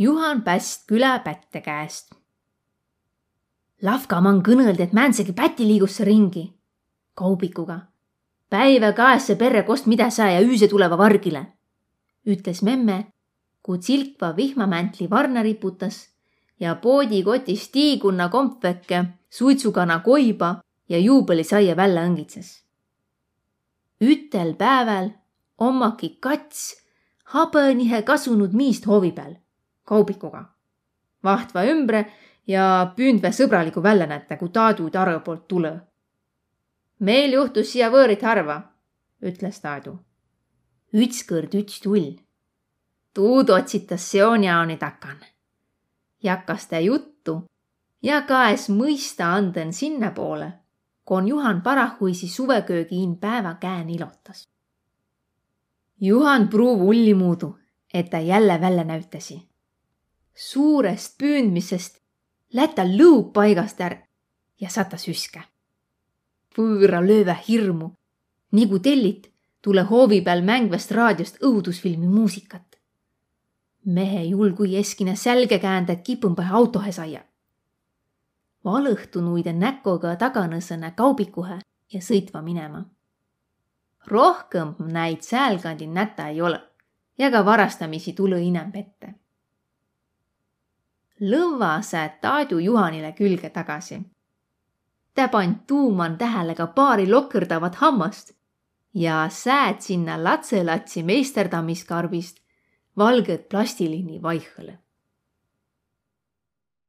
Juhan Päst külapätte käest. Lavkamann kõnõldi, et määnsegi päti liigusse ringi. kaubikuga. päiva kaesse perre kost mida sa ja üüse tuleva vargile, ütles memme, kui tsilkva vihmamäntli varna riputas ja poodikotis tiigunna kompveke, suitsukana koiba ja juubelisaia välja õngitses. ütel päeval ommaki kats habõnihe kasunud miist hoovi peal kaubikuga. vahtva ümbre ja püündve sõbraliku väljanäte, kui Taadu Targo poolt tule. meil juhtus siia võõrit harva, ütles Taadu. ütskõrd üts tull. Tuud otsitas seonjaoni takan. jakkas ta juttu ja kaes mõista anden sinnapoole, kon Juhan parahuisi suveköögiin päeva käen ilotas. Juhan pruuv ullimuudu, et ta jälle välja näütasi. Suurest püündmisest läta lõug paigast ära ja sata süske. võõra lööve hirmu, nagu tellit, tule hoovi peal mängvast raadiost õudusfilmi muusikat. mehe julgui eskine sälge käända, et kipõmbahe autohe saia valõhtunuide näkoga taganõsõne kaubikuhe ja sõitva minema. rohkem näid säälkandil näta ei ole ja ka varastamisi tulõ inem ette. Lõvva sääd Taadu Juhanile külge tagasi. ta pand tuuman tähele ka paari lokõrdavat hammast ja sääd sinna latselatsi meisterdamiskarbist valged plastilini vaihõle